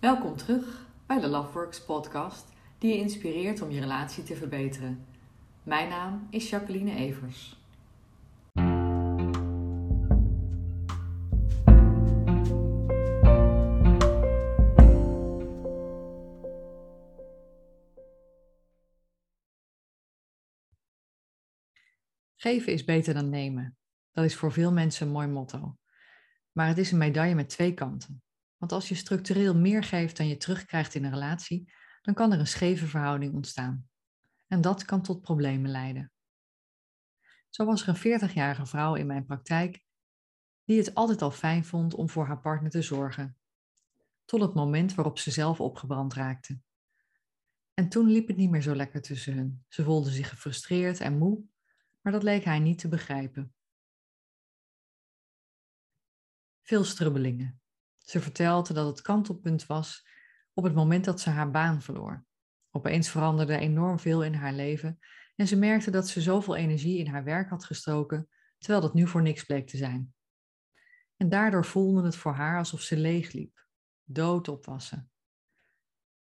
Welkom terug bij de Loveworks podcast, die je inspireert om je relatie te verbeteren. Mijn naam is Jacqueline Evers. Geven is beter dan nemen. Dat is voor veel mensen een mooi motto. Maar het is een medaille met twee kanten. Want als je structureel meer geeft dan je terugkrijgt in een relatie, dan kan er een scheve verhouding ontstaan. En dat kan tot problemen leiden. Zo was er een 40-jarige vrouw in mijn praktijk die het altijd al fijn vond om voor haar partner te zorgen. Tot het moment waarop ze zelf opgebrand raakte. En toen liep het niet meer zo lekker tussen hun. Ze voelde zich gefrustreerd en moe, maar dat leek hij niet te begrijpen. Veel strubbelingen, ze vertelde dat het kantelpunt was op het moment dat ze haar baan verloor. Opeens veranderde enorm veel in haar leven en ze merkte dat ze zoveel energie in haar werk had gestoken, terwijl dat nu voor niks bleek te zijn. En daardoor voelde het voor haar alsof ze leeg liep, dood opwassen.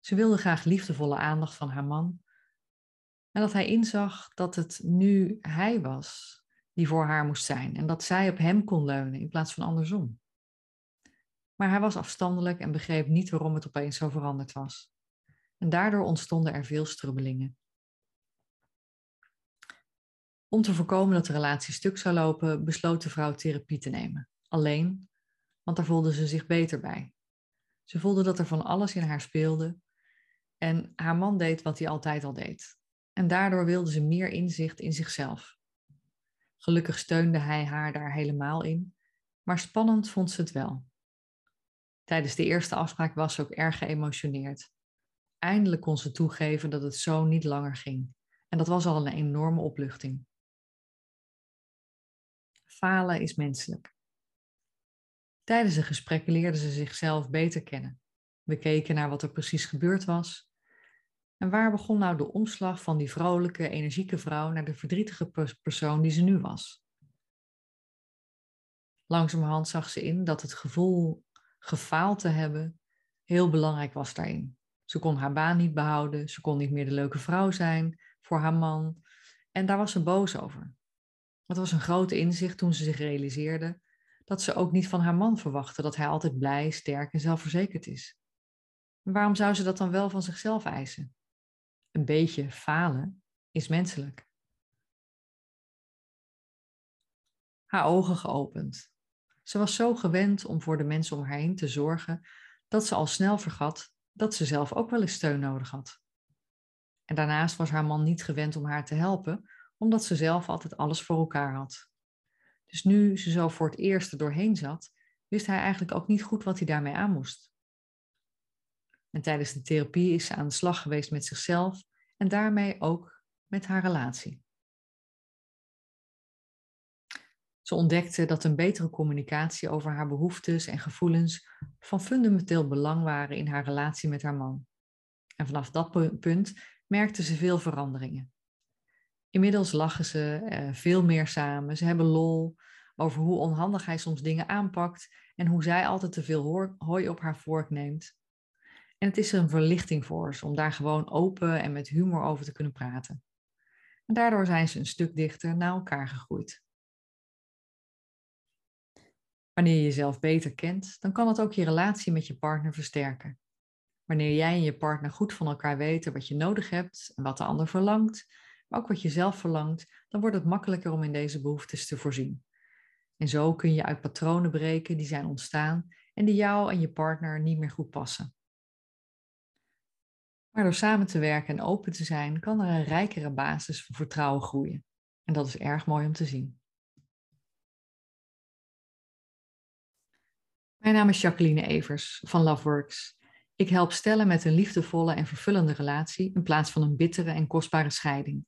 Ze wilde graag liefdevolle aandacht van haar man en dat hij inzag dat het nu hij was die voor haar moest zijn en dat zij op hem kon leunen in plaats van andersom maar hij was afstandelijk en begreep niet waarom het opeens zo veranderd was. En daardoor ontstonden er veel strubbelingen. Om te voorkomen dat de relatie stuk zou lopen, besloot de vrouw therapie te nemen. Alleen, want daar voelde ze zich beter bij. Ze voelde dat er van alles in haar speelde en haar man deed wat hij altijd al deed. En daardoor wilde ze meer inzicht in zichzelf. Gelukkig steunde hij haar daar helemaal in, maar spannend vond ze het wel. Tijdens de eerste afspraak was ze ook erg geëmotioneerd. Eindelijk kon ze toegeven dat het zo niet langer ging. En dat was al een enorme opluchting. Falen is menselijk. Tijdens de gesprekken leerden ze zichzelf beter kennen. We keken naar wat er precies gebeurd was. En waar begon nou de omslag van die vrolijke, energieke vrouw naar de verdrietige persoon die ze nu was? Langzamerhand zag ze in dat het gevoel gefaald te hebben heel belangrijk was daarin. Ze kon haar baan niet behouden, ze kon niet meer de leuke vrouw zijn voor haar man en daar was ze boos over. Het was een groot inzicht toen ze zich realiseerde dat ze ook niet van haar man verwachtte dat hij altijd blij, sterk en zelfverzekerd is. waarom zou ze dat dan wel van zichzelf eisen? Een beetje falen is menselijk. Haar ogen geopend. Ze was zo gewend om voor de mensen om haar heen te zorgen dat ze al snel vergat dat ze zelf ook wel eens steun nodig had. En daarnaast was haar man niet gewend om haar te helpen, omdat ze zelf altijd alles voor elkaar had. Dus nu ze zo voor het eerst er doorheen zat, wist hij eigenlijk ook niet goed wat hij daarmee aan moest. En tijdens de therapie is ze aan de slag geweest met zichzelf en daarmee ook met haar relatie. Ze ontdekte dat een betere communicatie over haar behoeftes en gevoelens van fundamenteel belang waren in haar relatie met haar man. En vanaf dat punt merkte ze veel veranderingen. Inmiddels lachen ze eh, veel meer samen. Ze hebben lol over hoe onhandig hij soms dingen aanpakt en hoe zij altijd te veel hooi op haar vork neemt. En het is er een verlichting voor ze om daar gewoon open en met humor over te kunnen praten. En daardoor zijn ze een stuk dichter naar elkaar gegroeid. Wanneer je jezelf beter kent, dan kan het ook je relatie met je partner versterken. Wanneer jij en je partner goed van elkaar weten wat je nodig hebt en wat de ander verlangt, maar ook wat je zelf verlangt, dan wordt het makkelijker om in deze behoeftes te voorzien. En zo kun je uit patronen breken die zijn ontstaan en die jou en je partner niet meer goed passen. Maar door samen te werken en open te zijn, kan er een rijkere basis voor vertrouwen groeien. En dat is erg mooi om te zien. Mijn naam is Jacqueline Evers van Loveworks. Ik help stellen met een liefdevolle en vervullende relatie in plaats van een bittere en kostbare scheiding.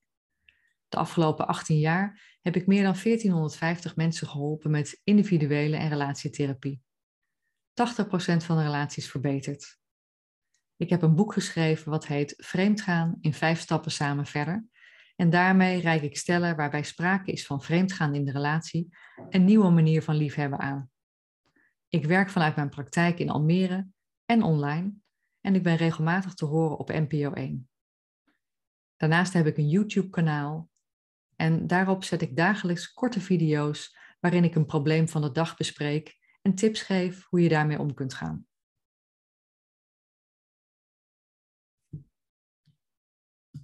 De afgelopen 18 jaar heb ik meer dan 1450 mensen geholpen met individuele en relatietherapie. 80% van de relaties verbeterd. Ik heb een boek geschreven wat heet Vreemdgaan in vijf stappen samen verder. En daarmee reik ik stellen waarbij sprake is van vreemdgaan in de relatie een nieuwe manier van liefhebben aan. Ik werk vanuit mijn praktijk in Almere en online en ik ben regelmatig te horen op NPO 1. Daarnaast heb ik een YouTube-kanaal en daarop zet ik dagelijks korte video's waarin ik een probleem van de dag bespreek en tips geef hoe je daarmee om kunt gaan.